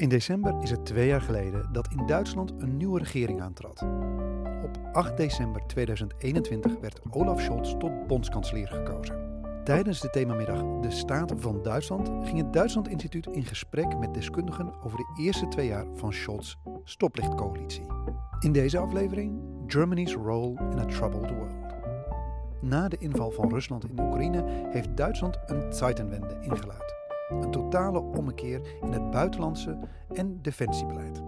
In december is het twee jaar geleden dat in Duitsland een nieuwe regering aantrad. Op 8 december 2021 werd Olaf Scholz tot bondskanselier gekozen. Tijdens de themamiddag De Staten van Duitsland ging het Duitsland Instituut in gesprek met deskundigen over de eerste twee jaar van Scholz' stoplichtcoalitie. In deze aflevering Germany's Role in a Troubled World. Na de inval van Rusland in Oekraïne heeft Duitsland een Zeitenwende ingeluid. Een totale ommekeer in het buitenlandse en defensiebeleid.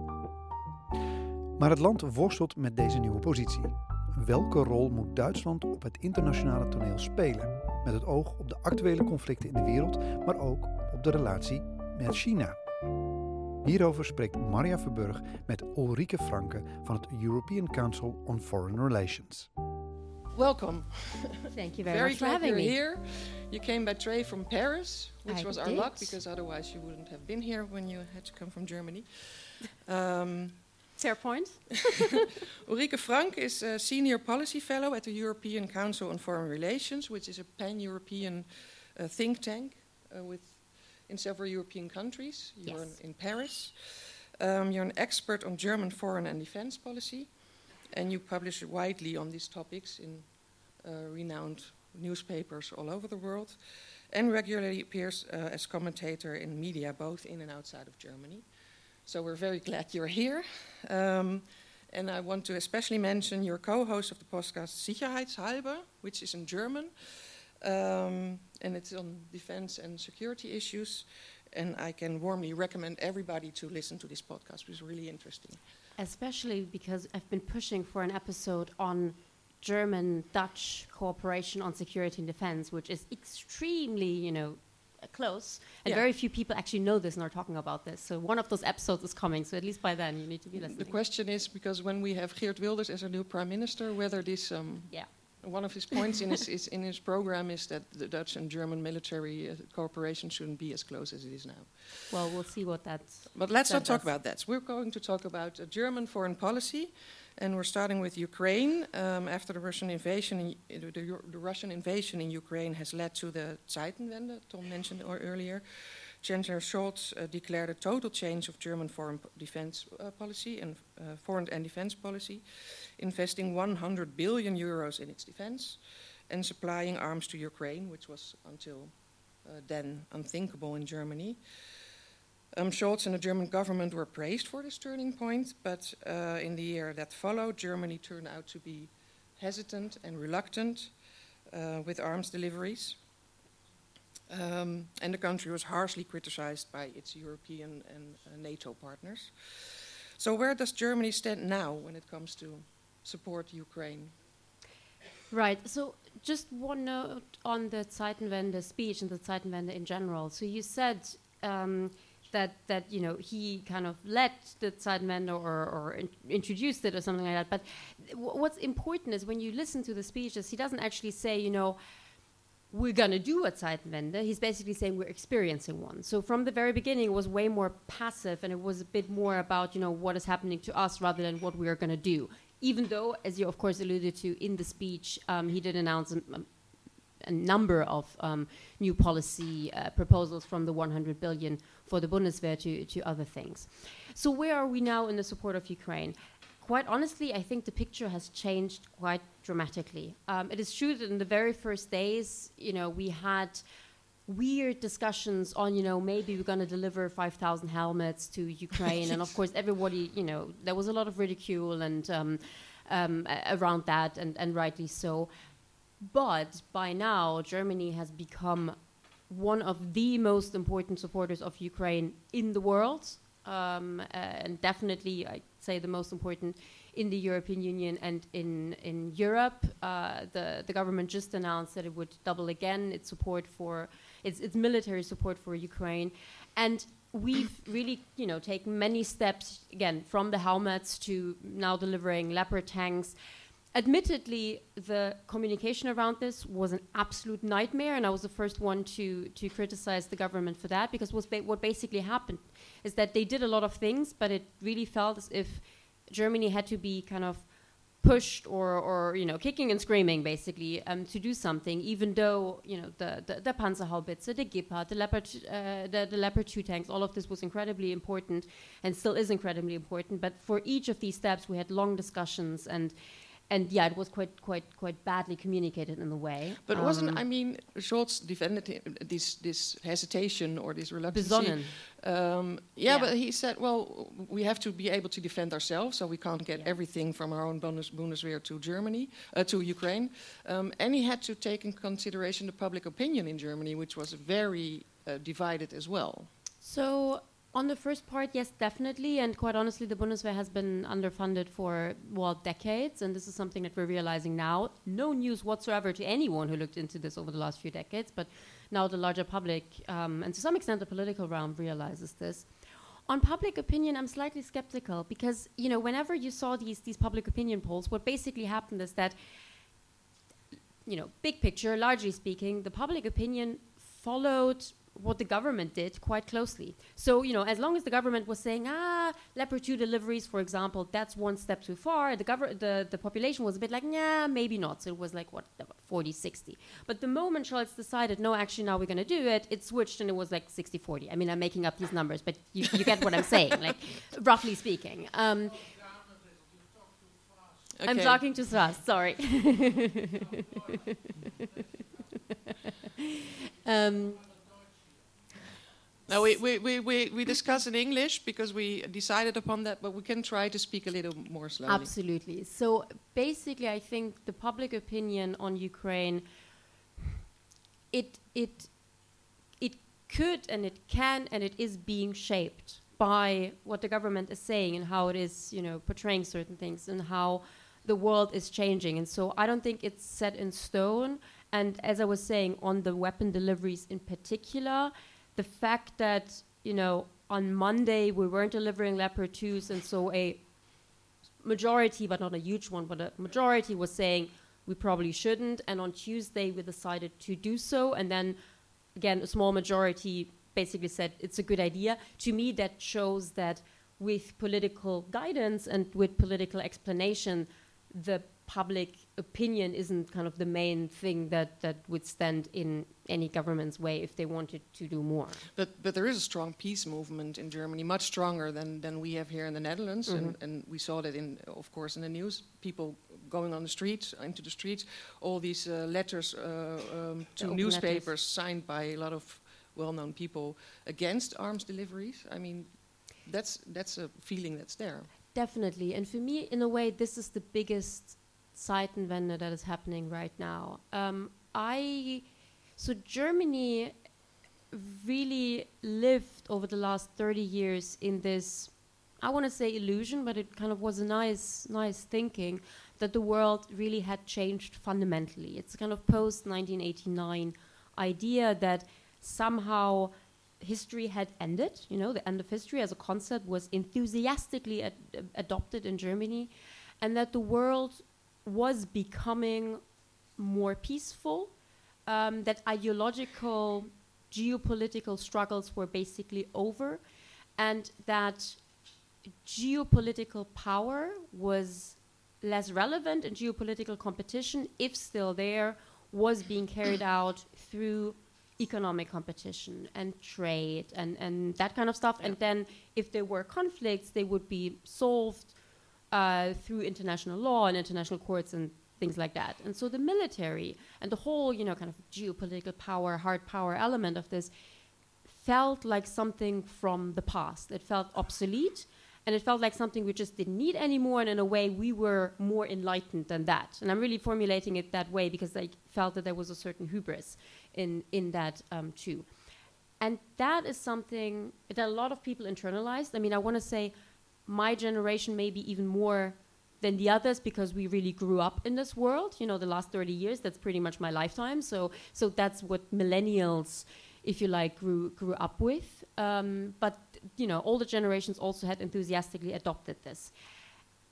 Maar het land worstelt met deze nieuwe positie. Welke rol moet Duitsland op het internationale toneel spelen? Met het oog op de actuele conflicten in de wereld, maar ook op de relatie met China. Hierover spreekt Maria Verburg met Ulrike Franke van het European Council on Foreign Relations. Welcome. Thank you very, Very much for glad having you're me. here. You came by train from Paris, which I was our did. luck because otherwise you wouldn't have been here when you had to come from Germany. Um, Fair point. Ulrike Franke is a senior policy fellow at the European Council on Foreign Relations, which is a pan-European uh, think tank uh, with in several European countries. You're Yes. in Paris. Um, you're an expert on German foreign and defense policy, and you publish widely on these topics in uh, renowned newspapers all over the world, and regularly appears uh, as commentator in media both in and outside of Germany. So we're very glad you're here. Um, and I want to especially mention your co-host of the podcast Sicherheitshalber, which is in German, um, and it's on defense and security issues. And I can warmly recommend everybody to listen to this podcast. It's really interesting. Especially because I've been pushing for an episode on German Dutch cooperation on security and defense, which is extremely, you know, close. And Yeah. very few people actually know this and are talking about this. So one of those episodes is coming. So at least by then you need to be listening. The question is because when we have Geert Wilders as our new prime minister, whether this um, Yeah. One of his points in his, is in his program is that the Dutch and German military uh, cooperation shouldn't be as close as it is now. Well, we'll see what that's. But let's That not talk does. about that. We're going to talk about uh, German foreign policy, and we're starting with Ukraine. Um, after the Russian invasion, in, uh, the, the Russian invasion in Ukraine has led to the Zeitenwende Ton mentioned or earlier. Chancellor Scholz uh, declared a total change of German foreign defense uh, policy and uh, foreign and defense policy, investing 100 billion euros in its defense and supplying arms to Ukraine, which was until then unthinkable in Germany. Um, Scholz and the German government were praised for this turning point, but in the year that followed, Germany turned out to be hesitant and reluctant with arms deliveries. Um, and the country was harshly criticized by its European and uh, NATO partners. So, where does Germany stand now when it comes to support Ukraine? Right. So just one note on the Zeitenwende speech and the Zeitenwende in general. So you said um, that that you know he kind of led the Zeitenwende or, or in, introduced it or something like that. But what's important is when you listen to the speeches, he doesn't actually say you know we're going to do a Zeitenwende. He's basically saying we're experiencing one. So from the very beginning, it was way more passive, and it was a bit more about you know what is happening to us rather than what we are going to do. Even though, as you of course alluded to in the speech, um, he did announce a, a number of um, new policy uh, proposals from the 100 billion for the Bundeswehr to, to other things. So where are we now in the support of Ukraine? Quite honestly, I think the picture has changed quite dramatically. Um, it is true that in the very first days, you know, we had weird discussions on, you know, maybe we're going to deliver 5,000 helmets to Ukraine, and of course, everybody, you know, there was a lot of ridicule and um, um, around that, and, and rightly so. But by now, Germany has become one of the most important supporters of Ukraine in the world, um, uh, and definitely, I'd say, the most important in the European Union and in in Europe. Uh, the the government just announced that it would double again its support for its its military support for Ukraine, and we've really you know taken many steps again from the helmets to now delivering Leopard tanks. Admittedly, the communication around this was an absolute nightmare, and I was the first one to to criticize the government for that because ba- what basically happened is that they did a lot of things, but it really felt as if Germany had to be kind of pushed or, or you know kicking and screaming basically um, to do something even though you know the the, the Panzerhaubitze the Gepard the Leopard uh, the, the Leopard 2 tanks all of this was incredibly important and still is incredibly important. But for each of these steps we had long discussions and and yeah, it was quite quite quite badly communicated in a way. But um, wasn't I mean Scholz defended him, this this hesitation or this reluctance? Um, yeah, yeah, but he said, well, we have to be able to defend ourselves, so we can't get yeah. everything from our own Bundes Bundeswehr to Germany, uh, to Ukraine. Um, and he had to take in consideration the public opinion in Germany, which was very uh, divided as well. So on the first part, yes, definitely. And quite honestly, the Bundeswehr has been underfunded for, well, decades. And this is something that we're realizing now. No news whatsoever to anyone who looked into this over the last few decades. But now the larger public, um, and to some extent the political realm, realizes this. On public opinion, I'm slightly skeptical because, you know, whenever you saw these, these public opinion polls, what basically happened is that, you know, big picture, largely speaking, the public opinion followed what the government did quite closely. So, you know, as long as the government was saying, ah, Leopard 2 deliveries, for example, that's one step too far, the, gov- the, the population was a bit like, nah, maybe not. So it was like, what, 40, 60. But the moment Scholz decided, no, actually, now we're going to do it, it switched and it was like 60, 40. I mean, I'm making up these numbers, but you, you get what I'm saying, like, roughly speaking. Um, okay. I'm talking too fast, sorry. um, no, we, we, we, we, we discuss in English because we decided upon that, but we can try to speak a little more slowly. Absolutely. So basically, I think the public opinion on Ukraine, it, it, it could and it can and it is being shaped by what the government is saying and how it is, you know, portraying certain things and how the world is changing. And so I don't think it's set in stone. And as I was saying, on the weapon deliveries in particular, the fact that you know on Monday we weren't delivering Leopard 2s, and so a majority, but not a huge one, but a majority was saying we probably shouldn't. And on Tuesday we decided to do so, and then again a small majority basically said it's a good idea. To me, that shows that with political guidance and with political explanation, the public opinion isn't kind of the main thing that, that would stand in any government's way if they wanted to do more. But, but there is a strong peace movement in Germany, much stronger than, than we have here in the Netherlands. Mm-hmm. And, and we saw that, in, of course, in the news, people going on the streets, into the streets, all these uh, letters uh, um, to newspapers letters. signed by a lot of well-known people against arms deliveries. I mean, that's, that's a feeling that's there. Definitely. And for me, in a way, this is the biggest Zeitenwende that is happening right now. Um, I so Germany really lived over the last 30 years in this I want to say illusion, but it kind of was a nice nice thinking that the world really had changed fundamentally. It's a kind of post 1989 idea that somehow history had ended. You know, the end of history as a concept was enthusiastically ad adopted in Germany, and that the world was becoming more peaceful, um, that ideological, geopolitical struggles were basically over, and that geopolitical power was less relevant and geopolitical competition, if still there, was being carried out through economic competition and trade and, and that kind of stuff. Yeah. And then if there were conflicts, they would be solved uh, through international law and international courts and things like that. And so the military and the whole, you know, kind of geopolitical power, hard power element of this felt like something from the past. It felt obsolete and it felt like something we just didn't need anymore. And in a way, we were more enlightened than that. And I'm really formulating it that way because I felt that there was a certain hubris in, in that um, too. And that is something that a lot of people internalized. I mean, I want to say, my generation maybe even more than the others because we really grew up in this world you know the last 30 years that's pretty much my lifetime. So so that's what millennials if you like grew grew up with. Um, but you know older generations also had enthusiastically adopted this.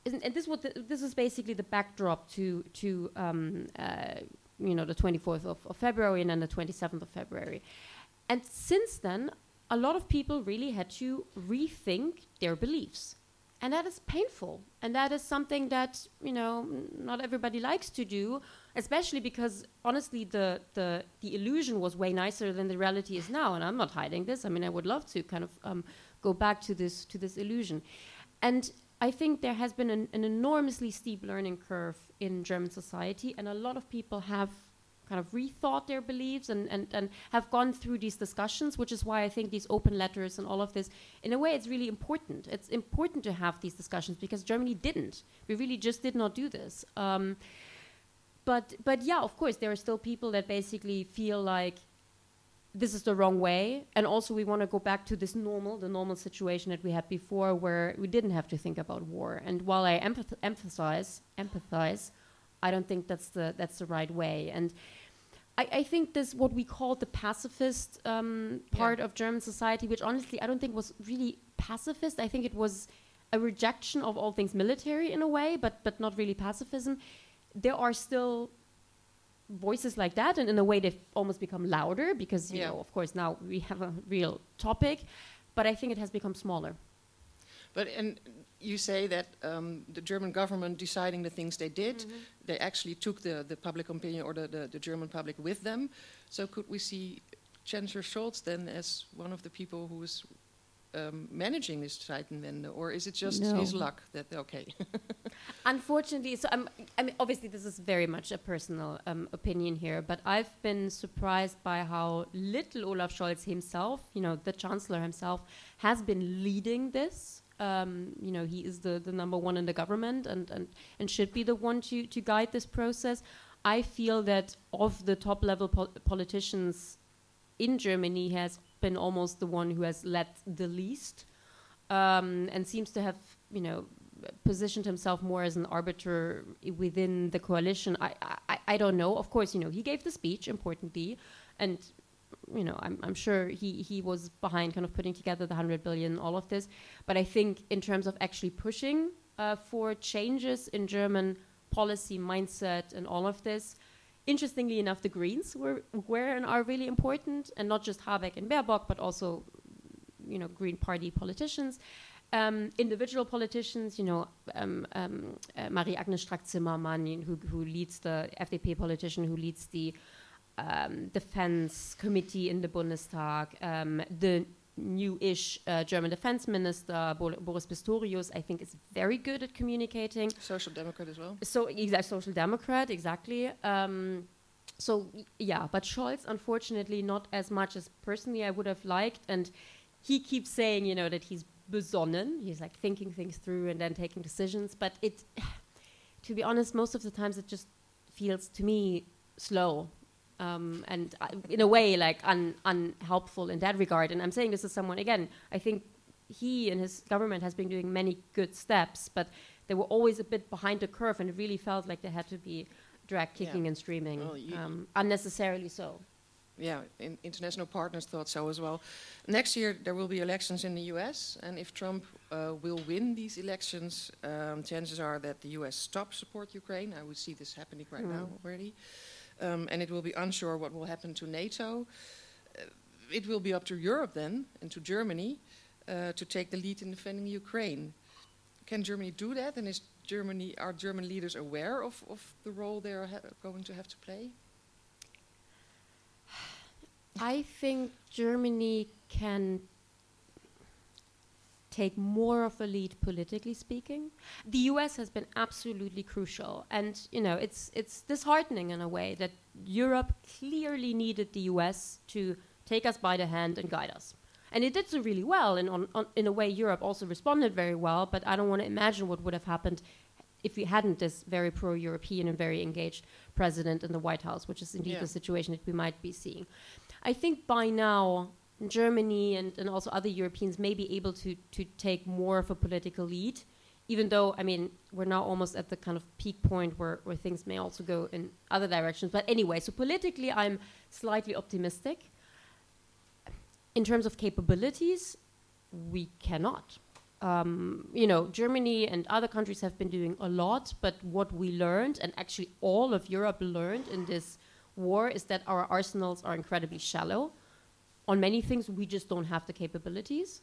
And, and this what this is basically the backdrop to to um, uh, you know the 24th of, of February and then the 27th of February. And since then a lot of people really had to rethink their beliefs and that is painful. And that is something that you know not everybody likes to do especially because honestly the, the the illusion was way nicer than the reality is now. And i'm not hiding this. I mean i would love to kind of um, go back to this to this illusion. And i think there has been an, an enormously steep learning curve in german society. And a lot of people have kind of rethought their beliefs and, and, and have gone through these discussions, which is why I think these open letters and all of this, in a way, it's really important. It's important to have these discussions because Germany didn't. We really just did not do this. Um, but, but yeah, of course, there are still people that basically feel like this is the wrong way. And also, we want to go back to this normal, the normal situation that we had before where we didn't have to think about war. And while I empath- emphasize, empathize, I don't think that's the, that's the right way. And I, I, think this what we call the pacifist um, part yeah. of German society, which honestly I don't think was really pacifist. I think it was a rejection of all things military in a way, but but not really pacifism. There are still voices like that, and in a way they've almost become louder because you yeah. know, of course, now we have a real topic. But I think it has become smaller. But and you say that um, the German government deciding the things they did, mm-hmm. they actually took the, the public opinion or the, the, the, German public with them. So could we see Chancellor Scholz then as one of the people who is um, managing this Zeitenwende, or is it just no. his luck that they're okay? Unfortunately, so I'm, i mean, obviously this is very much a personal um, opinion here, but I've been surprised by how little Olaf Scholz himself, you know, the Chancellor himself, has been leading this. Um, you know, he is the, the number one in the government and, and, and should be the one to, to guide this process. I feel that of the top level pol- politicians in Germany, he has been almost the one who has led the least um, and seems to have, you know, positioned himself more as an arbiter within the coalition. I, I, I don't know. Of course, you know, he gave the speech importantly, and you know, I'm, I'm sure he, he was behind kind of putting together the 100 billion, all of this. But I think in terms of actually pushing uh, for changes in German policy mindset and all of this, interestingly enough, the Greens were, were and are really important, and not just Habeck and Baerbock, but also, you know, Green Party politicians. Um, individual politicians, you know, um, um, uh, Marie-Agnes Strack-Zimmermann, who, who leads the FDP politician, who leads the um, defense committee in the Bundestag, um, the new-ish uh, German defense minister Boris Pistorius, I think, is very good at communicating. Social Democrat as well. So, exact social Democrat, exactly. Um, so yeah, but Scholz, unfortunately, not as much as personally I would have liked, and he keeps saying, you know, that he's besonnen. He's like thinking things through and then taking decisions. But it, to be honest, most of the times it just feels to me slow um, and uh, in a way like un, unhelpful in that regard. And I'm saying this as someone again. I think he and his government has been doing many good steps, but they were always a bit behind the curve, and it really felt like they had to be drag kicking yeah. and screaming, well, um, unnecessarily so. Yeah, in international partners thought so as well. Next year there will be elections in the U.S., and if Trump uh, will win these elections, um, chances are that the U.S. stops support Ukraine. I would see this happening right mm. now already um, and it will be unsure what will happen to NATO. Uh, it will be up to Europe then and to Germany uh, to take the lead in defending Ukraine. Can Germany do that? And is Germany are German leaders aware of, of the role they are going to have to play? I think Germany can take more of a lead politically speaking. The US has been absolutely crucial and you know it's it's disheartening in a way that Europe clearly needed the US to take us by the hand and guide us. And it did so really well and on, on, in a way Europe also responded very well, but I don't want to imagine what would have happened if we hadn't this very pro-European and very engaged president in the White House, which is indeed yeah. the situation that we might be seeing. I think by now Germany and, and also other Europeans may be able to, to take more of a political lead, even though, I mean, we're now almost at the kind of peak point where, where things may also go in other directions. But anyway, so politically, I'm slightly optimistic. In terms of capabilities, we cannot. Um, you know, Germany and other countries have been doing a lot, but what we learned, and actually all of Europe learned in this war, is that our arsenals are incredibly shallow on many things we just don't have the capabilities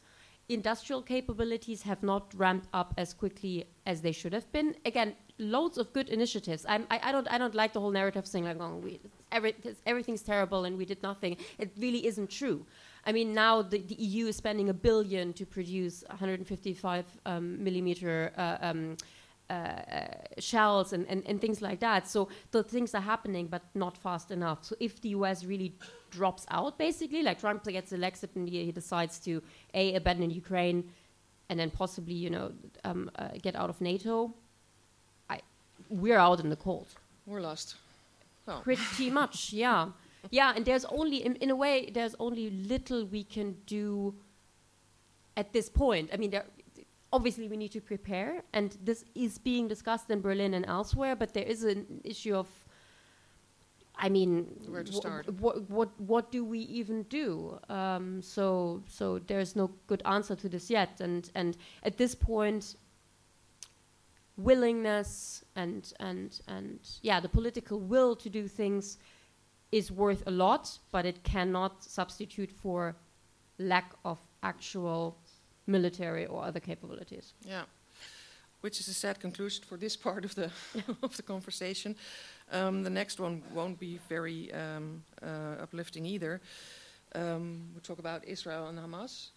industrial capabilities have not ramped up as quickly as they should have been. Again, loads of good initiatives. I, I don't I don't like the whole narrative saying like, oh, we, every, everything's terrible and we did nothing. It really isn't true. I mean, now the, the EU is spending a billion to produce 155 um, millimeter. Uh, um, shells and, and, and things like that. So the things are happening, but not fast enough. So if the US really drops out, basically, like Trump gets elected and he, he decides to a abandon Ukraine, and then possibly you know um, uh, get out of NATO, I we're out in the cold. We're lost. Oh. Pretty much, yeah, yeah. And there's only in, in a way there's only little we can do at this point. I mean, there obviously we need to prepare, and this is being discussed in Berlin and elsewhere. But there is an issue of, I mean, where to start? What what what do we even do? Um, so so there's no good answer to this yet, and and at this point, willingness and and and yeah, the political will to do things is worth a lot, but it cannot substitute for lack of actual military or other capabilities. Yeah, which is a sad conclusion for this part of the of the conversation. Um, the next one won't be very um, uh, uplifting either. Um, we'll talk about Israel and Hamas.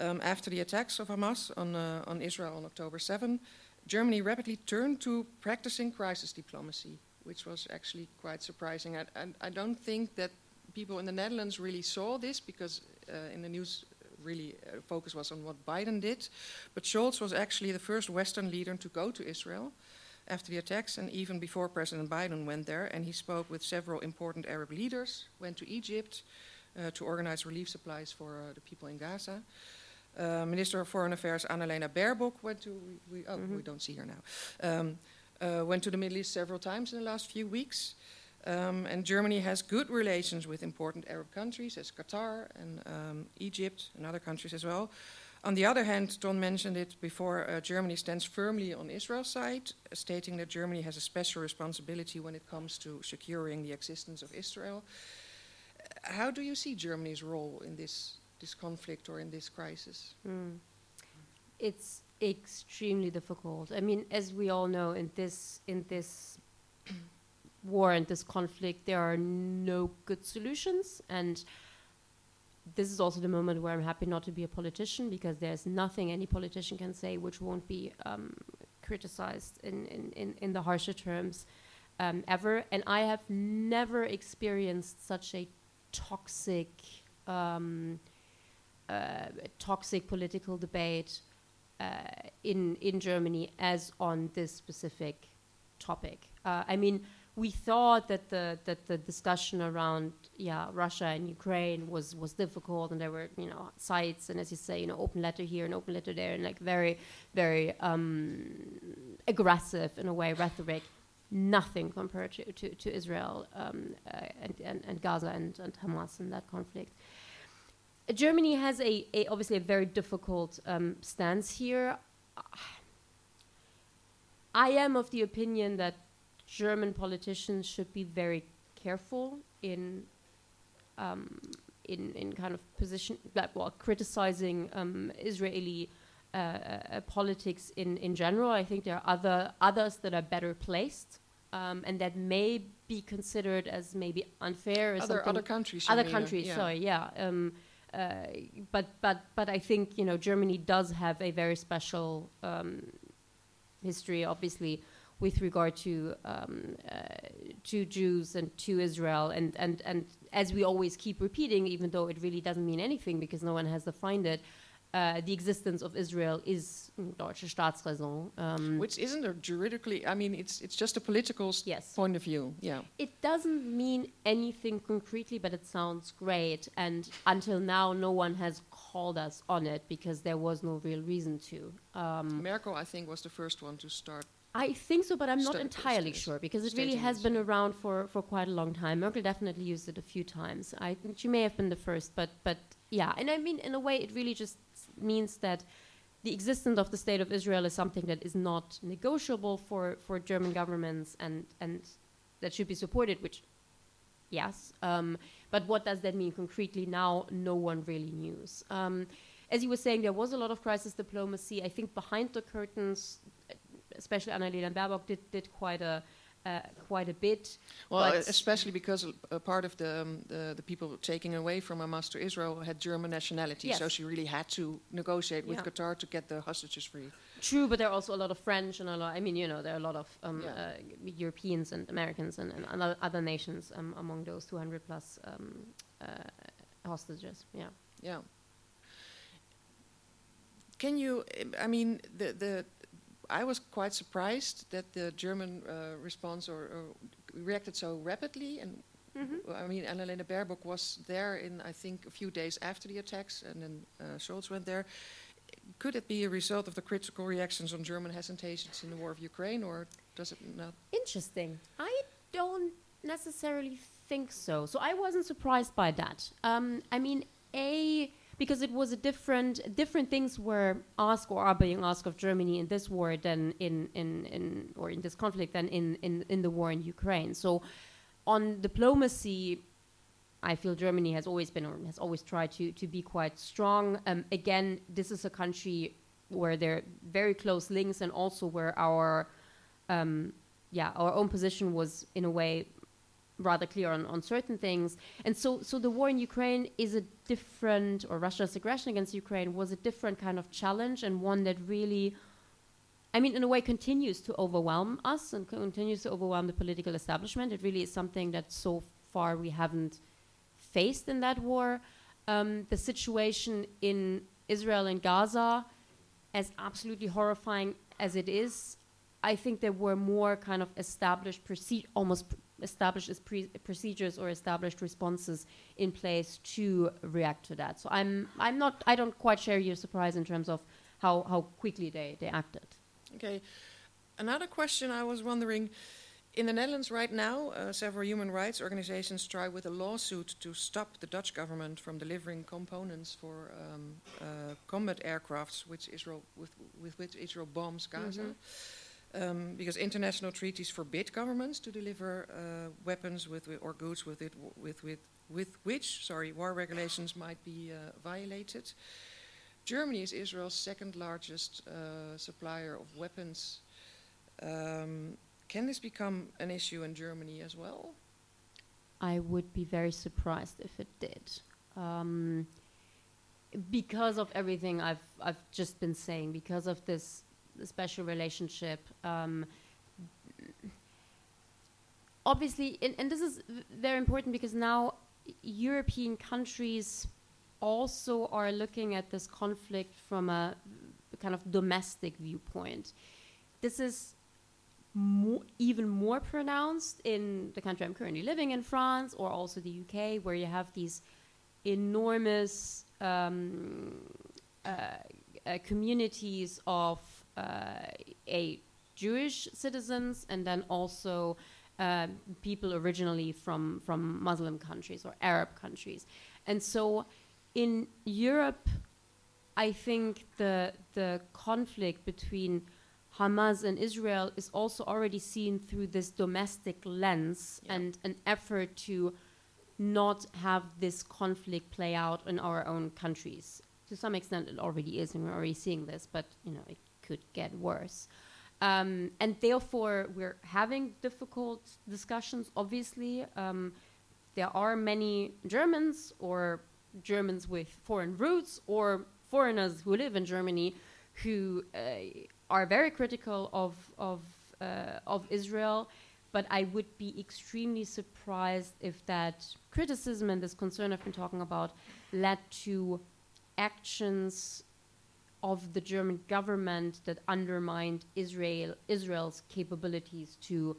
Um, after the attacks of Hamas on uh, on Israel on October 7, Germany rapidly turned to practicing crisis diplomacy, which was actually quite surprising. I, I, I don't think that people in the Netherlands really saw this because uh, in the news really uh, focus was on what Biden did. But Scholz was actually the first Western leader to go to Israel after the attacks and even before President Biden went there. And he spoke with several important Arab leaders, went to Egypt uh, to organize relief supplies for uh, the people in Gaza. Uh, Minister of Foreign Affairs Annalena Baerbock went to, we, we oh, mm-hmm. we don't see her now, um, uh, went to the Middle East several times in the last few weeks. Um, and Germany has good relations with important Arab countries, as Qatar and um, Egypt and other countries as well. On the other hand, Ton mentioned it before, uh, Germany stands firmly on Israel's side, uh, stating that Germany has a special responsibility when it comes to securing the existence of Israel. Uh, how do you see Germany's role in this, this conflict or in this crisis? Mm. It's extremely difficult. I mean, as we all know, in this in this war and this conflict, there are no good solutions. And this is also the moment where I'm happy not to be a politician because there's nothing any politician can say which won't be um, criticized in, in, in, in, the harsher terms um, ever. And I have never experienced such a toxic, um, uh, toxic political debate uh, in in Germany as on this specific topic. Uh, I mean, we thought that the that the discussion around yeah Russia and Ukraine was was difficult and there were you know sites and as you say you know open letter here and open letter there and like very very um, aggressive in a way rhetoric nothing compared to, to, to Israel um, uh, and, and, and Gaza and, and Hamas in that conflict. Germany has a, a obviously a very difficult um, stance here. I am of the opinion that German politicians should be very careful in um, in in kind of position that well criticizing um, Israeli uh, uh, politics in in general. I think there are other others that are better placed. Um, and that may be considered as maybe unfair. Or other other countries. Other countries. Yeah. Sorry, yeah. Um, uh, but but but I think you know Germany does have a very special um, history, obviously, with regard to um, uh, to Jews and to Israel, and, and and as we always keep repeating, even though it really doesn't mean anything because no one has defined it. Uh, the existence of Israel is deutsche Staatsräson, um, which isn't a juridically. I mean, it's it's just a political yes. point of view. Yeah, it doesn't mean anything concretely, but it sounds great. And until now, no one has called us on it because there was no real reason to. Um, Merkel, I think, was the first one to start I think so, but I'm not entirely sure because it really has been around for, for quite a long time. Merkel definitely used it a few times. I think she may have been the first, but but yeah, and I mean in a way it really just means that the existence of the state of Israel is something that is not negotiable for, for German governments and and that should be supported, which yes. Um, but what does that mean concretely now? No one really knows. Um, as you were saying, there was a lot of crisis diplomacy. I think behind the curtains, especially Annalena Baerbock did, did quite a uh, quite a bit. Well, especially because a part of the, um, the, the people taking away from Hamas to Israel had German nationality, yes. so she really had to negotiate with yeah. Qatar to get the hostages free. True, but there are also a lot of French and a lot. I mean, you know, there are a lot of um, yeah. uh, Europeans and Americans and, and other nations um, among those 200 plus um, uh, hostages. Yeah. Yeah. Can you? I mean, the the I was quite surprised that the German uh, response or, or, reacted so rapidly. And mm-hmm. I mean, Annalena Baerbock was there in, I think, a few days after the attacks, and then uh, Scholz went there. Could it be a result of the critical reactions on German hesitations in the war of Ukraine, or does it not? Interesting. I don't necessarily think so. So I wasn't surprised by that. Um, I mean, a because it was a different different things were asked or are being asked of Germany in this war than in in, in or in this conflict than in, in in the war in Ukraine. So on diplomacy, I feel Germany has always been or has always tried to to be quite strong. Um, again, this is a country where there are very close links and also where our um, yeah our own position was in a way rather clear on, on certain things. And so, so the war in Ukraine is a different, or Russia's aggression against Ukraine was a different kind of challenge and one that really, I mean, in a way, continues to overwhelm us and continues to overwhelm the political establishment. It really is something that so far we haven't faced in that war. Um, the situation in Israel and Gaza, as absolutely horrifying as it is, I think there were more kind of established, almost established pre- procedures or established responses in place to react to that. So I'm I'm not I don't quite share your surprise in terms of how how quickly they they acted. Okay, another question I was wondering. In the Netherlands right now, uh, several human rights organizations try with a lawsuit to stop the Dutch government from delivering components for um, uh, combat aircrafts, which Israel with, with which Israel bombs Gaza. Mm-hmm um, because international treaties forbid governments to deliver uh, weapons with, or goods with, it, with, with, with which sorry, war regulations might be uh, violated. Germany is Israel's second largest uh, supplier of weapons. Um, can this become an issue in Germany as well? I would be very surprised if it did. Um, because of everything I've I've just been saying, because of this special relationship. Um, obviously, and, and this is very important because now European countries also are looking at this conflict from a kind of domestic viewpoint. This is more, even more pronounced in the country I'm currently living in, France, or also the UK, where you have these enormous um, uh, uh, communities of a Jewish citizens and then also uh, people originally from from Muslim countries or Arab countries, and so in Europe, I think the the conflict between Hamas and Israel is also already seen through this domestic lens yeah. and an effort to not have this conflict play out in our own countries. To some extent, it already is, and we're already seeing this. But you know, it could get worse. Um, and therefore, we're having difficult discussions, obviously. Um, there are many Germans or Germans with foreign roots or foreigners who live in Germany who uh, are very critical of, of, uh, of Israel. But I would be extremely surprised if that criticism and this concern I've been talking about led to actions of the German government that undermined Israel Israel's capabilities to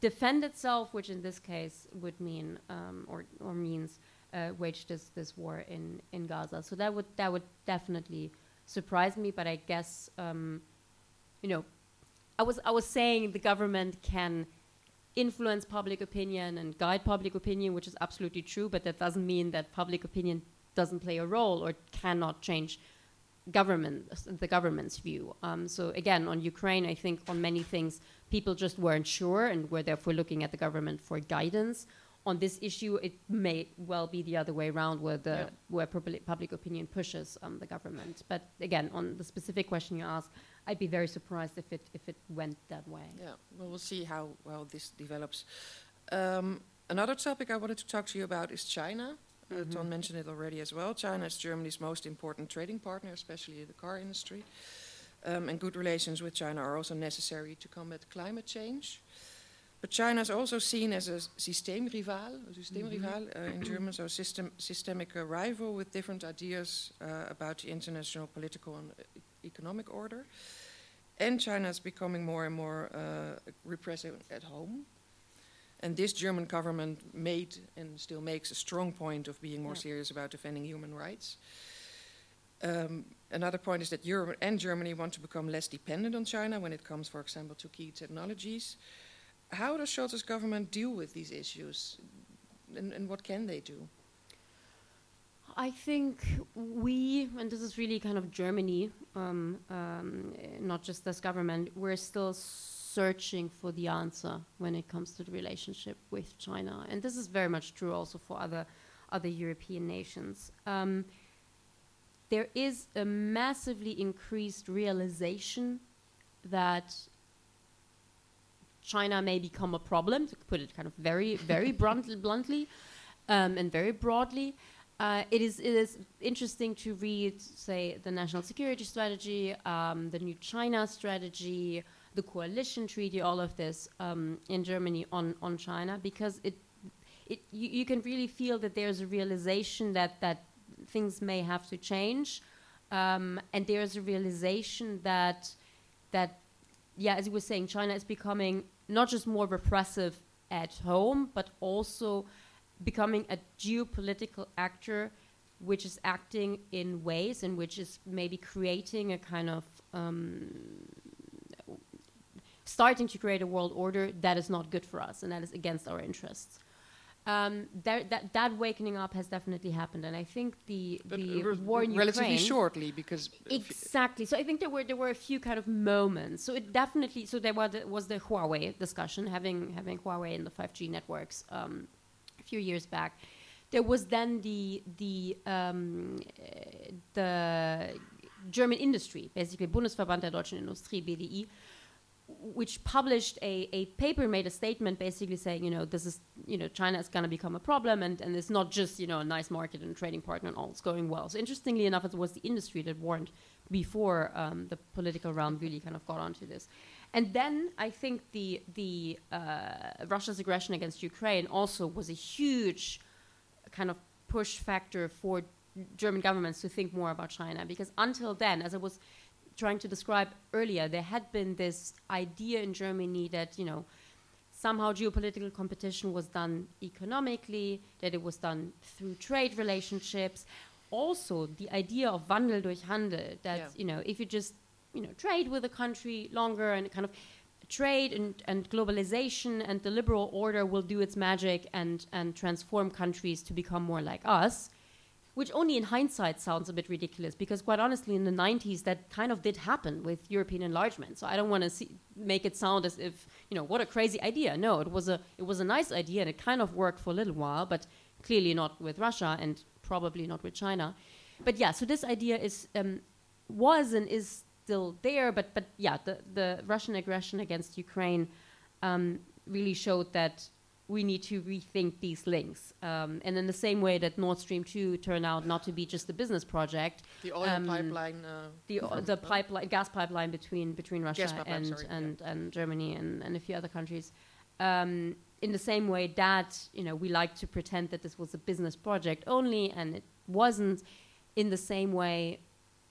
defend itself, which in this case would mean um, or or means uh, wage this this war in in Gaza. So that would that would definitely surprise me. But I guess um, you know, I was I was saying the government can influence public opinion and guide public opinion, which is absolutely true. But that doesn't mean that public opinion doesn't play a role or cannot change government, the government's view. Um, so again, on Ukraine, I think on many things, people just weren't sure and were therefore looking at the government for guidance. on this issue, it may well be the other way around, where the Yeah. where public, public opinion pushes um, the government. But again, on the specific question you asked, I'd be very surprised if it if it went that way. Yeah, well, we'll see how well this develops. Um, another topic I wanted to talk to you about is China. Uh. Ton mentioned it already as well. China is Germany's most important trading partner, especially in the car industry. Um, and good relations with China are also necessary to combat climate change. But China is also seen as a systeemrivaal, a systeemrivaal uh, in German, so system, systemic uh, rival with different ideas uh, about the international political and e- economic order. And China is becoming more and more uh, repressive at home. And this German government made and still makes a strong point of being more Yeah. serious about defending human rights. Um, another point is that Europe and Germany want to become less dependent on China when it comes, for example, to key technologies. How does Scholz's government deal with these issues, and, and what can they do? I think we, and this is really kind of Germany, um, um, not just this government, we're still searching for the answer when it comes to the relationship with China, and this is very much true also for other other European nations. Um, there is a massively increased realization that China may become a problem, to put it kind of very, very blunt, bluntly um, and very broadly. Uh, it is it is interesting to read, say, the national security strategy, um, the new China strategy, the coalition treaty, all of this um, in Germany on on China, because it it you, you can really feel that there's a realization that that things may have to change, um, and there's a realization that that yeah, as you were saying, China is becoming not just more repressive at home, but also becoming a geopolitical actor which is acting in ways in which is maybe creating a kind of um, starting to create a world order that is not good for us and that is against our interests. Um, that, that that wakening up has definitely happened, and I think the But the re- war in relatively Ukraine shortly, because uh, Exactly. So I think there were there were a few kind of moments. So it definitely. So there was the, was the Huawei discussion, having having Huawei in the five G networks um, a few years back. There was then the the um, uh, the German industry, basically Bundesverband der deutschen Industrie (BDI), which published a, a paper, made a statement basically saying, you know, this is, you know, China is going to become a problem and, and it's not just, you know, a nice market and trading partner and all is going well. So interestingly enough, it was the industry that warned before um, the political realm really kind of got onto this. And then I think the, the uh, Russia's aggression against Ukraine also was a huge kind of push factor for German governments to think more about China because until then, as I was trying to describe earlier, there had been this idea in Germany that, you know, somehow geopolitical competition was done economically, that it was done through trade relationships. Also, the idea of Wandel durch Handel, that, Yeah. you know, if you just, you know, trade with a country longer and kind of trade and, and globalization and the liberal order will do its magic and, and transform countries to become more like us which only in hindsight sounds a bit ridiculous because quite honestly in the 90s that kind of did happen with european enlargement. So i don't want to make it sound as if you know what a crazy idea. No it was a it was a nice idea and it kind of worked for a little while but clearly not with russia and probably not with china. But yeah so this idea is um, was and is still there but but yeah the the russian aggression against ukraine um, really showed that we need to rethink these links. Um, and in the same way that Nord Stream 2 turned out not to be just a business project, the oil um, pipeline. Uh, the, the pipeline, gas pipeline between, between Russia pipeline, and, sorry, and, and Germany and, and a few other countries, um, in the same way that, you know, we like to pretend that this was a business project only and it wasn't, in the same way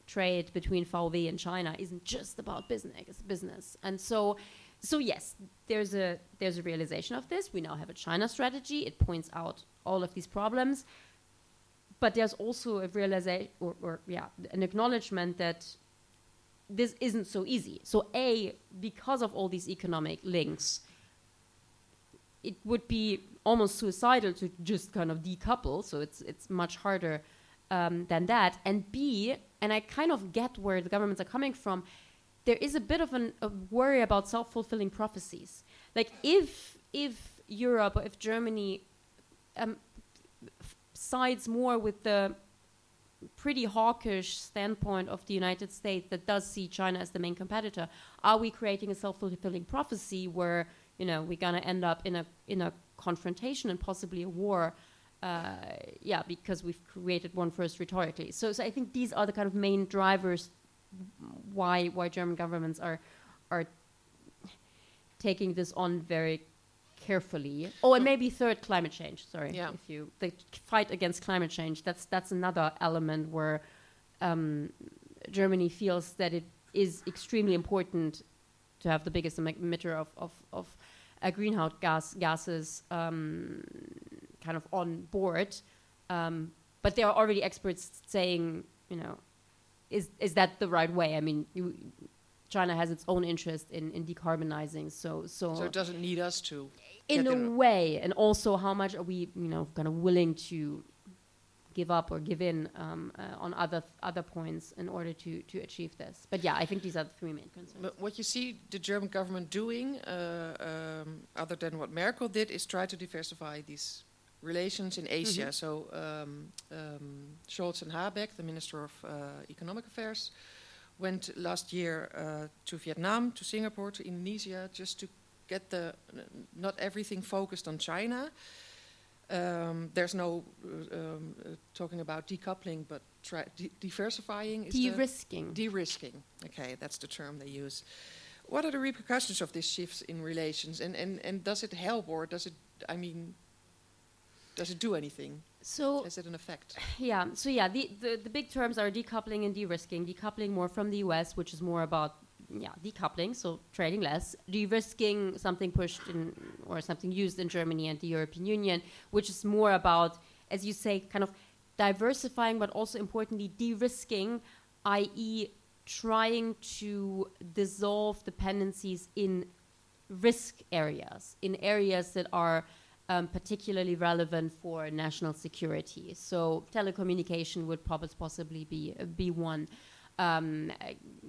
trade between VW and China isn't just about business, it's business. And so so yes, there's a there's a realization of this. We now have a China strategy. It points out all of these problems, but there's also a realization, or, or yeah, an acknowledgement that this isn't so easy. So a because of all these economic links, it would be almost suicidal to just kind of decouple. So it's it's much harder um, than that. And b, and I kind of get where the governments are coming from there is a bit of an, a worry about self-fulfilling prophecies. Like if if Europe or if Germany um, sides more with the pretty hawkish standpoint of the United States that does see China as the main competitor. Are we creating a self-fulfilling prophecy where you know we're gonna end up in a in a confrontation and possibly a war? Uh, yeah, because we've created one first rhetorically. So, so I think these are the kind of main drivers why why German governments are are taking this on very carefully. Oh, and maybe third, climate change. Sorry, Yeah. if you the fight against climate change. That's that's another element where um, Germany feels that it is extremely important to have the biggest emitter of of, of uh, greenhouse gas gases um, kind of on board. Um, but there are already experts saying, you know, is is that the right way? I mean, you, China has its own interest in, in decarbonizing, so so, So it doesn't need us to. in a way, and also how much are we, you know, kind of willing to give up or give in um, uh, on other other points in order to to achieve this? But yeah, I think these are the three main concerns. But what you see the German government doing, uh, um, other than what Merkel did, is try to diversify these relations in Asia. Mhm. So um, um, Scholz and Habeck, the Minister of uh, Economic Affairs, went last year uh, to Vietnam, to Singapore, to Indonesia, just to get the not everything focused on China. Um, there's no uh, um, uh, talking about decoupling, but try de- diversifying. Is De-risking. De-risking. Okay, that's the term they use. What are the repercussions of these shifts in relations, and, and, and does it help, or does it? I mean, does it do anything? so Has it an effect? Yeah. So yeah, the, the the big terms are decoupling and de-risking. Decoupling more from the U.S., which is more about yeah decoupling, so trading less. De-risking something pushed in or something used in Germany and the European Union, which is more about, as you say, kind of diversifying, but also importantly de-risking, i.e., trying to dissolve dependencies in risk areas, in areas that are um, particularly relevant for national security. So telecommunication would probably possibly be be one. Um,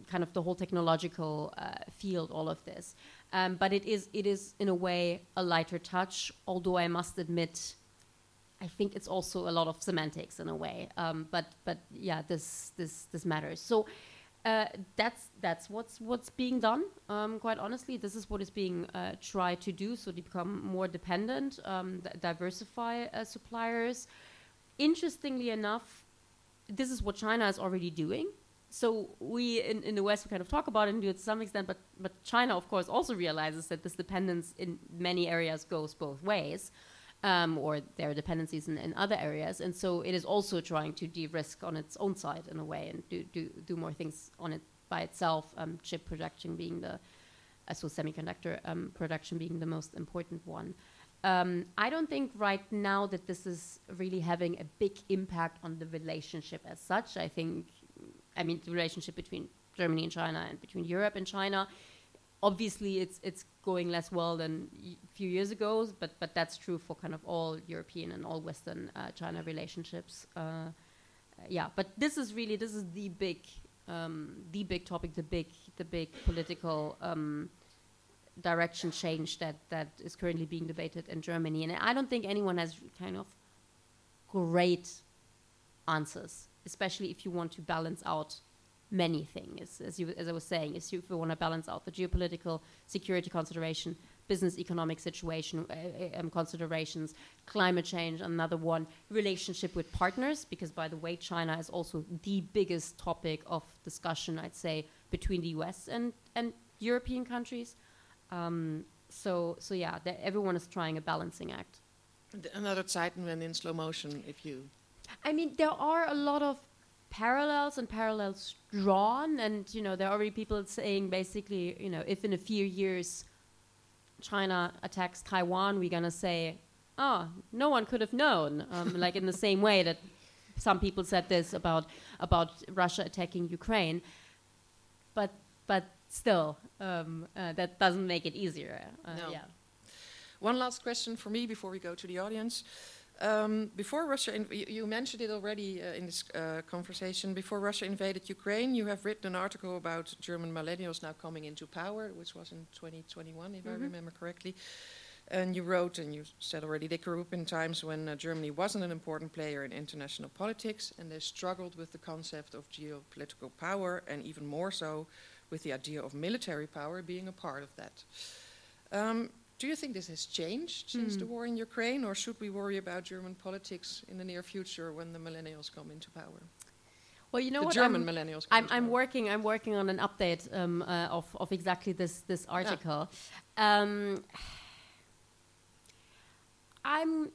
kind of the whole technological uh, field, all of this, um, but it is it is in a way a lighter touch. Although I must admit, I think it's also a lot of semantics in a way. Um, but but yeah, this this this matters. So uh, that's that's what's what's being done. Um, quite honestly, this is what is being uh, tried to do. So to become more dependent, um, diversify uh, suppliers. Interestingly enough, this is what China is already doing. So we in, in the West we kind of talk about it and do it to some extent, but but China of course also realizes that this dependence in many areas goes both ways, um, or their dependencies in, in other areas, and so it is also trying to de-risk on its own side in a way and do do, do more things on it by itself. Um, chip production being the uh, so semiconductor um, production being the most important one. Um, I don't think right now that this is really having a big impact on the relationship as such. I think, I mean, the relationship between Germany and China and between Europe and China. Obviously, it's it's going less well than a few years ago, but but that's true for kind of all European and all Western uh, China relationships. Uh, yeah, but this is really this is the big um, the big topic, the big the big political. Um, direction change that that is currently being debated in Germany, and I don't think anyone has kind of great answers, especially if you want to balance out many things. As you as I was saying, is you, if you want to balance out the geopolitical security consideration, business economic situation uh, uh, um, considerations, climate change, another one, relationship with partners, because by the way, China is also the biggest topic of discussion, I'd say, between the U.S. and and European countries. Um, so, so yeah, everyone is trying a balancing act. Another Zeitenwende in slow motion, if you. I mean, there are a lot of parallels and parallels drawn, and you know, there are already people saying basically, you know, if in a few years China attacks Taiwan, we're gonna say, oh, no one could have known, um, like in the same way that some people said this about about Russia attacking Ukraine, but but still, um, uh, that doesn't make it easier. Uh, No. Yeah. One last question for me before we go to the audience. Um, before Russia, you, you mentioned it already uh, in this uh, conversation. Before Russia invaded Ukraine, you have written an article about German millennials now coming into power, which was in 2021, if I Mhm. remember correctly. And you wrote, and you said already, they grew up in times when uh, Germany wasn't an important player in international politics, and they struggled with the concept of geopolitical power, and even more so with the idea of military power being a part of that. Um, do you think this has changed since Mm. the war in Ukraine, or should we worry about German politics in the near future when the millennials come into power? Well, you know the what? German I'm- millennials. Come I'm, into I'm power. working. I'm working on an update um, uh, of of exactly this this article. Um, I'm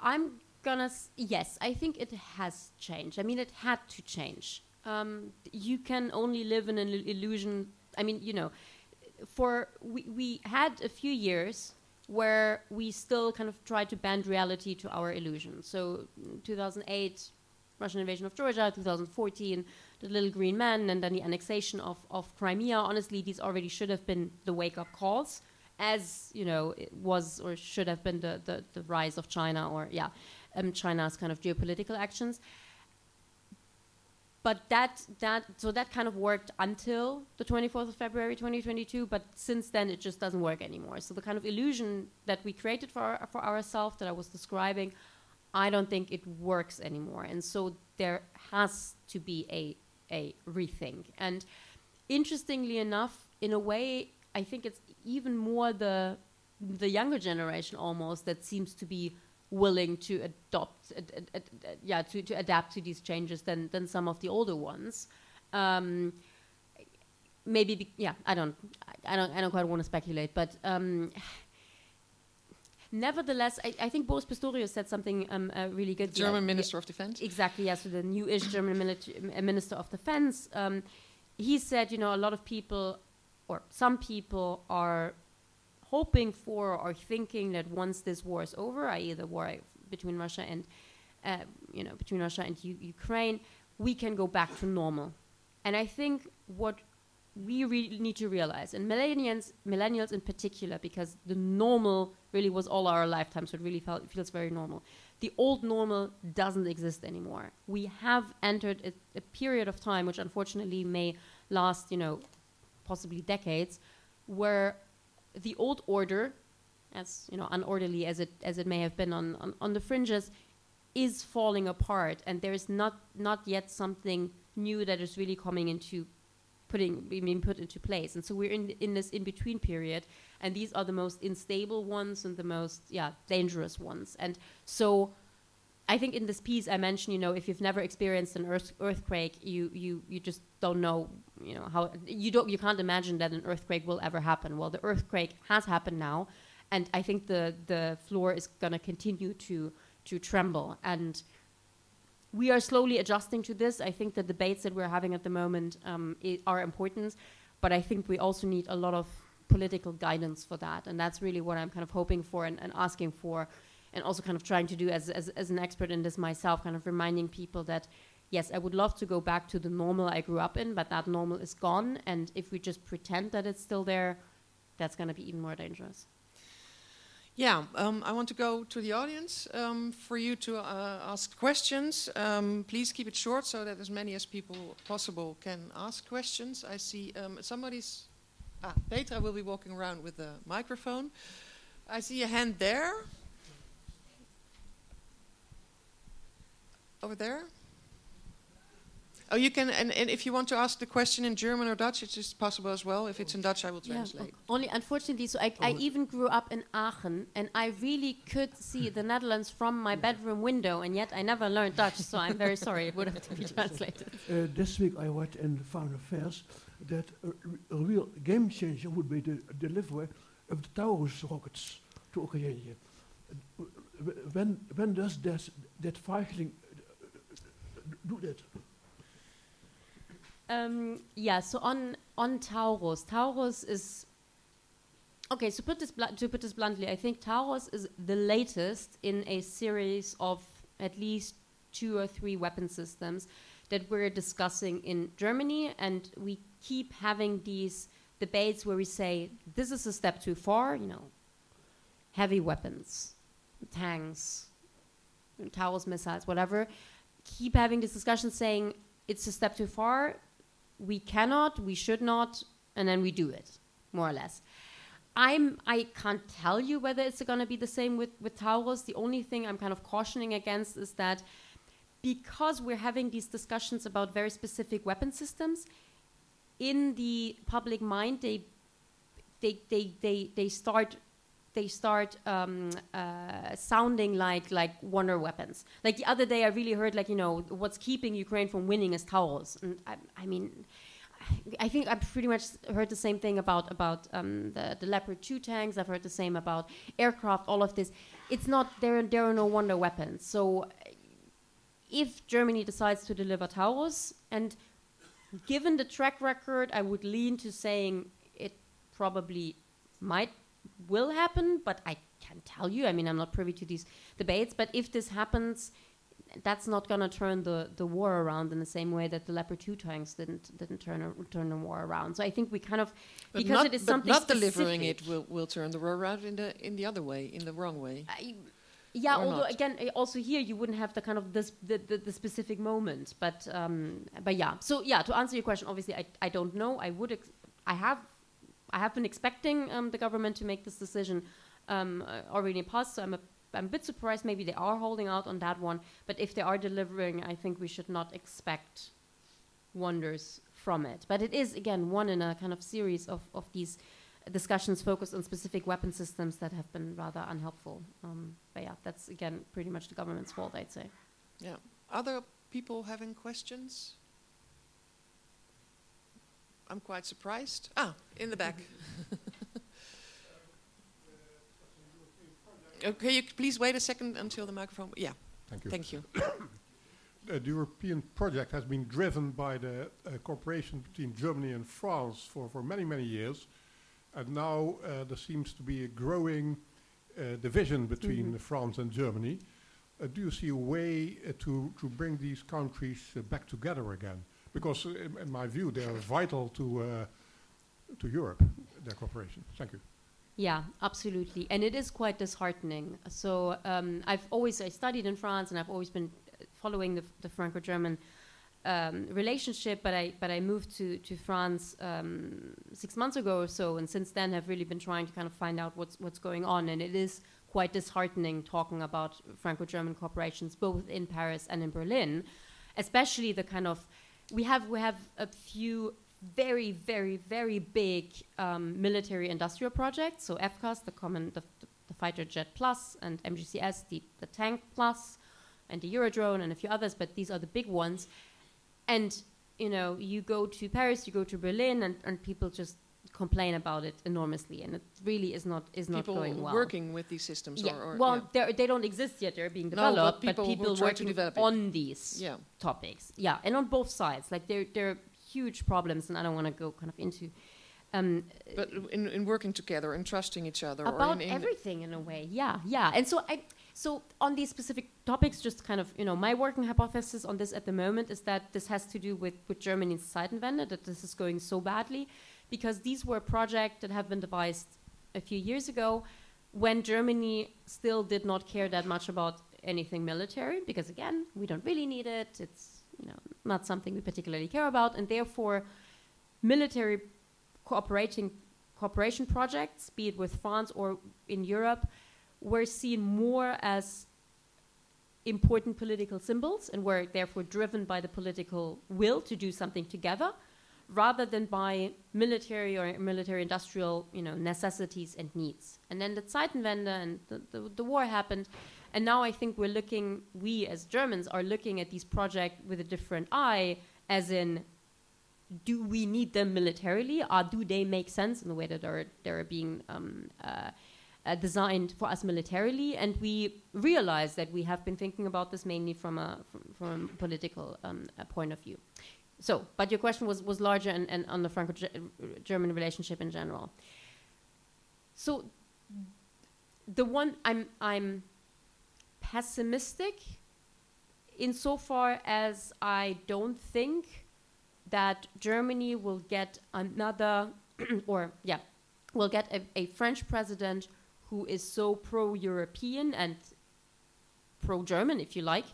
I'm gonna s- yes. I think it has changed. I mean, it had to change. Um, you can only live in an illusion. I mean, you know, for we we had a few years where we still kind of tried to bend reality to our illusion. So, mm, 2008, Russian invasion of Georgia, 2014, the little green man, and then the annexation of, of Crimea. Honestly, these already should have been the wake up calls, as you know, it was or should have been the, the, the rise of China or, yeah, um, China's kind of geopolitical actions. But that, that, so that kind of worked until the 24th of February 2022, but since then it just doesn't work anymore. So the kind of illusion that we created for, our, for ourselves that I was describing, I don't think it works anymore. And so there has to be a, a rethink. And interestingly enough, in a way, I think it's even more the, the younger generation almost that seems to be willing to adopt, ad, ad, ad, yeah, to, to adapt to these changes than, than some of the older ones. Um, maybe, be, yeah, I don't, I don't, I don't quite want to speculate, but um, nevertheless, I, I think Boris Pistorius said something um, uh, really good. German Yeah, Minister of Defense. Exactly, yes, so the new-ish German military, uh, Minister of Defense. Um, he said, you know, a lot of people, or some people, are hoping for or thinking that once this war is over, i.e., the war between Russia and, uh, you know, between Russia and U- Ukraine, we can go back to normal. And I think what we really need to realize, and millennials, millennials in particular, because the normal really was all our lifetime, so it really felt, feels very normal. The old normal doesn't exist anymore. We have entered a, a period of time, which unfortunately may last, you know, possibly decades, where the old order, as you know, unorderly as it as it may have been on, on, on the fringes, is falling apart, and there is not not yet something new that is really coming into putting being put into place. And so we're in in this in between period, and these are the most unstable ones and the most yeah dangerous ones. And so. I think in this piece I mentioned, you know, if you've never experienced an earth, earthquake, you, you, you just don't know, you know, how you don't you can't imagine that an earthquake will ever happen. Well, the earthquake has happened now, and I think the the floor is going to continue to to tremble. And we are slowly adjusting to this. I think the debates that we're having at the moment um, are important, but I think we also need a lot of political guidance for that, and that's really what I'm kind of hoping for and, and asking for and also kind of trying to do as, as, as an expert in this myself, kind of reminding people that, yes, I would love to go back to the normal I grew up in, but that normal is gone. And if we just pretend that it's still there, that's going to be even more dangerous. Yeah, um, I want to go to the audience um, for you to uh, ask questions. Um, please keep it short so that as many as people possible can ask questions. I see um, somebody's. Ah, Petra will be walking around with a microphone. I see a hand there. Over there. Oh, you can, and, and if you want to ask the question in German or Dutch, it's just possible as well. If it's in Dutch, I will translate. Only unfortunately, so I, I Oh. even grew up in Aachen, and I really could see the Netherlands from my bedroom window, and yet I never learned Dutch. So I'm very sorry; it would have to be translated. Uh, this week I read in Foreign Affairs that a real game changer would be the delivery of the Taurus rockets to Ukraine. Uh, When, when does that, that Viking uh, do that? Um, yeah, so on on Taurus, Taurus is okay. So put this to put this bluntly, I think Taurus is the latest in a series of at least two or three weapon systems that we're discussing in Germany, and we keep having these debates where we say this is a step too far. You know, heavy weapons, tanks, Taurus missiles, whatever. Keep having this discussion saying it's a step too far we cannot, we should not, and then we do it, more or less. I'm I can't tell you whether it's going to be the same with with Taurus. The only thing I'm kind of cautioning against is that because we're having these discussions about very specific weapon systems, in the public mind they they they they, they start they start um, uh, sounding like like wonder weapons. Like the other day, I really heard like you know what's keeping Ukraine from winning is Taurus, and I, I mean I think I've pretty much heard the same thing about about um, the the Leopard two tanks. I've heard the same about aircraft. All of this, it's not there. There are no wonder weapons. So, if Germany decides to deliver Taurus, and given the track record, I would lean to saying it probably might will happen, but I can't tell you. I mean, I'm not privy to these debates. But if this happens, that's not going to turn the, the war around in the same way that the Leopard 2 tanks didn't didn't turn a, turn the war around. So I think we kind of but because not, it is but something not specific, delivering it will, will turn the war around in the in the other way, in the wrong way. I, yeah, Or although not. again, uh, also here you wouldn't have the kind of this the, the, the specific moment, but um, but yeah. So yeah, to answer your question, obviously I, I don't know. I would ex- I have I have been expecting um, the government to make this decision um, uh, already the past. So I'm a I'm a bit surprised. Maybe they are holding out on that one. But if they are delivering, I think we should not expect wonders from it. But it is again one in a kind of series of of these discussions focused on specific weapon systems that have been rather unhelpful. Um, but yeah, that's again pretty much the government's fault, I'd say. Yeah. Other people having questions? I'm quite surprised. Ah, in the back. okay, you please wait a second until the microphone. Yeah, Thank you. thank you. Uh, the European project has been driven by the uh, cooperation between Germany and France for, for many, many years. And now uh, there seems to be a growing uh, division between Mhm. France and Germany. Uh, do you see a way uh, to, to bring these countries uh, back together again? Because, in, in my view, they are vital to, uh, to Europe, their cooperation. Thank you. Yeah, absolutely, and it is quite disheartening. So um, I've always I studied in France, and I've always been uh, following the, the Franco-German um, relationship. But I but I moved to to France um, six months ago or so, and since then have really been trying to kind of find out what's what's going on. And it is quite disheartening talking about Franco-German corporations both in Paris and in Berlin, especially the kind of we have we have a few very very very big um, military industrial projects. So FCAS, the common the, the fighter jet plus, and MGCS, the the tank plus, and the Eurodrone, and a few others. But these are the big ones. And you know, you go to Paris, you go to Berlin, and, and people just complain about it enormously, and it really is not is not people going well. working with these systems, yeah, or, or well, yeah. they're, don't exist yet. They're being No, but people who people working develop on these yeah. topics. Yeah, and on both sides, like there there are huge problems, and I don't want to go kind of into um, But in, in working together and trusting each other, or about in, in everything in a way. Yeah, yeah. And so I so on these specific topics, just kind of you know, my working hypothesis on this at the moment is that this has to do with with Germany's Zeitenwende, that this is going so badly, because these were projects that have been devised a few years ago, when Germany still did not care that much about anything military, because again, we don't really need it. It's you know not something we particularly care about, and therefore, military cooperating cooperation projects, be it with France or in Europe, were seen more as important political symbols and were therefore driven by the political will to do something together rather than by military or military industrial you know necessities and needs. And then the Zeitenwende and the, the, the war happened. And now I think we're looking we as Germans are looking at these projects with a different eye as in do we need them militarily? Or do they make sense in the way that they're, they're being um, uh, uh, designed for us militarily? And we realize that we have been thinking about this mainly from a from, from a political um, a point of view so but your question was was larger and, and on the franco-german relationship in general. So the one i'm i'm pessimistic insofar as i don't think that germany will get another or yeah will get a, a french president who is so pro-European and pro-German, if you like,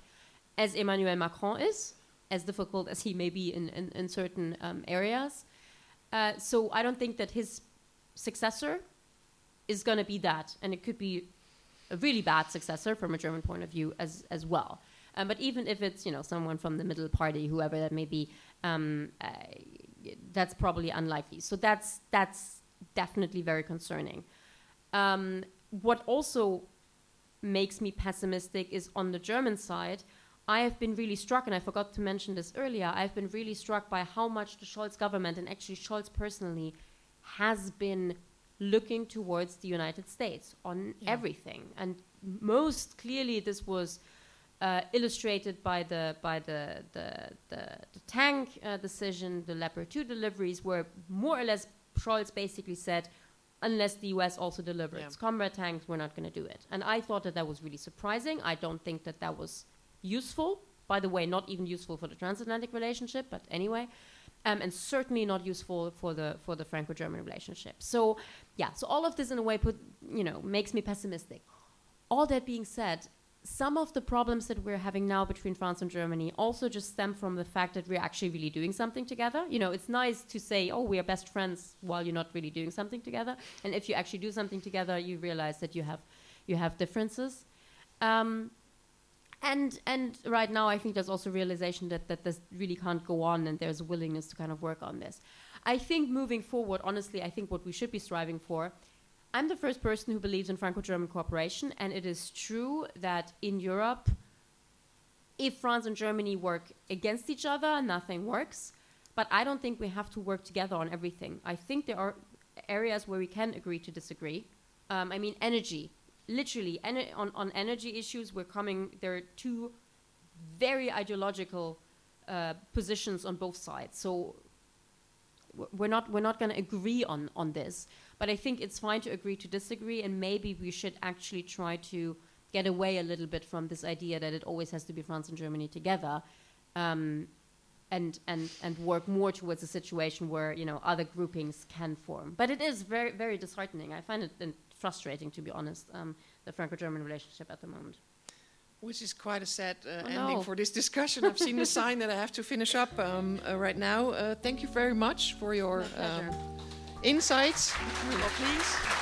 as Emmanuel Macron is, as difficult as he may be in, in, in certain um, areas. Uh, so I don't think that his successor is going to be that, and it could be a really bad successor from a German point of view as as well. Um, but even if it's you know someone from the middle party, whoever that may be, um, uh, that's probably unlikely. So that's that's definitely very concerning. Um, what also makes me pessimistic is on the German side. I have been really struck, and I forgot to mention this earlier. I've been really struck by how much the Scholz government and actually Scholz personally has been looking towards the United States on Yeah. everything, and most clearly this was uh, illustrated by the by the the the, the tank uh, decision, the Leopard 2 deliveries, where more or less Scholz basically said, unless the U.S. also delivers Yeah. combat tanks, we're not going to do it. And I thought that that was really surprising. I don't think that that was useful. By the way, not even useful for the transatlantic relationship, but anyway. Um, and certainly not useful for the for the Franco-German relationship. So, yeah. So all of this, in a way, put you know makes me pessimistic. All that being said, some of the problems that we're having now between France and Germany also just stem from the fact that we're actually really doing something together. You know, it's nice to say, "Oh, we are best friends," while you're not really doing something together. And if you actually do something together, you realize that you have you have differences. Um, and and right now, I think there's also realization that that this really can't go on, and there's a willingness to kind of work on this. I think moving forward, honestly, I think what we should be striving for. I'm the first person who believes in Franco-German cooperation, and it is true that in Europe, if France and Germany work against each other, nothing works. But I don't think we have to work together on everything. I think there are areas where we can agree to disagree. Um, I mean, energy. Literally, on, on energy issues, we're coming. There are two very ideological uh, positions on both sides. So we're not we're not going to agree on on this. But I think it's fine to agree to disagree, and maybe we should actually try to get away a little bit from this idea that it always has to be France and Germany together. Um, and, and, and work more towards a situation where you know other groupings can form. But it is very very disheartening. I find it frustrating, to be honest, um, the Franco-German relationship at the moment. Which is quite a sad uh, Oh, ending no. for this discussion. I've seen the sign that I have to finish up um, uh, right now. Uh, thank you very much for your um, insights. Well, please.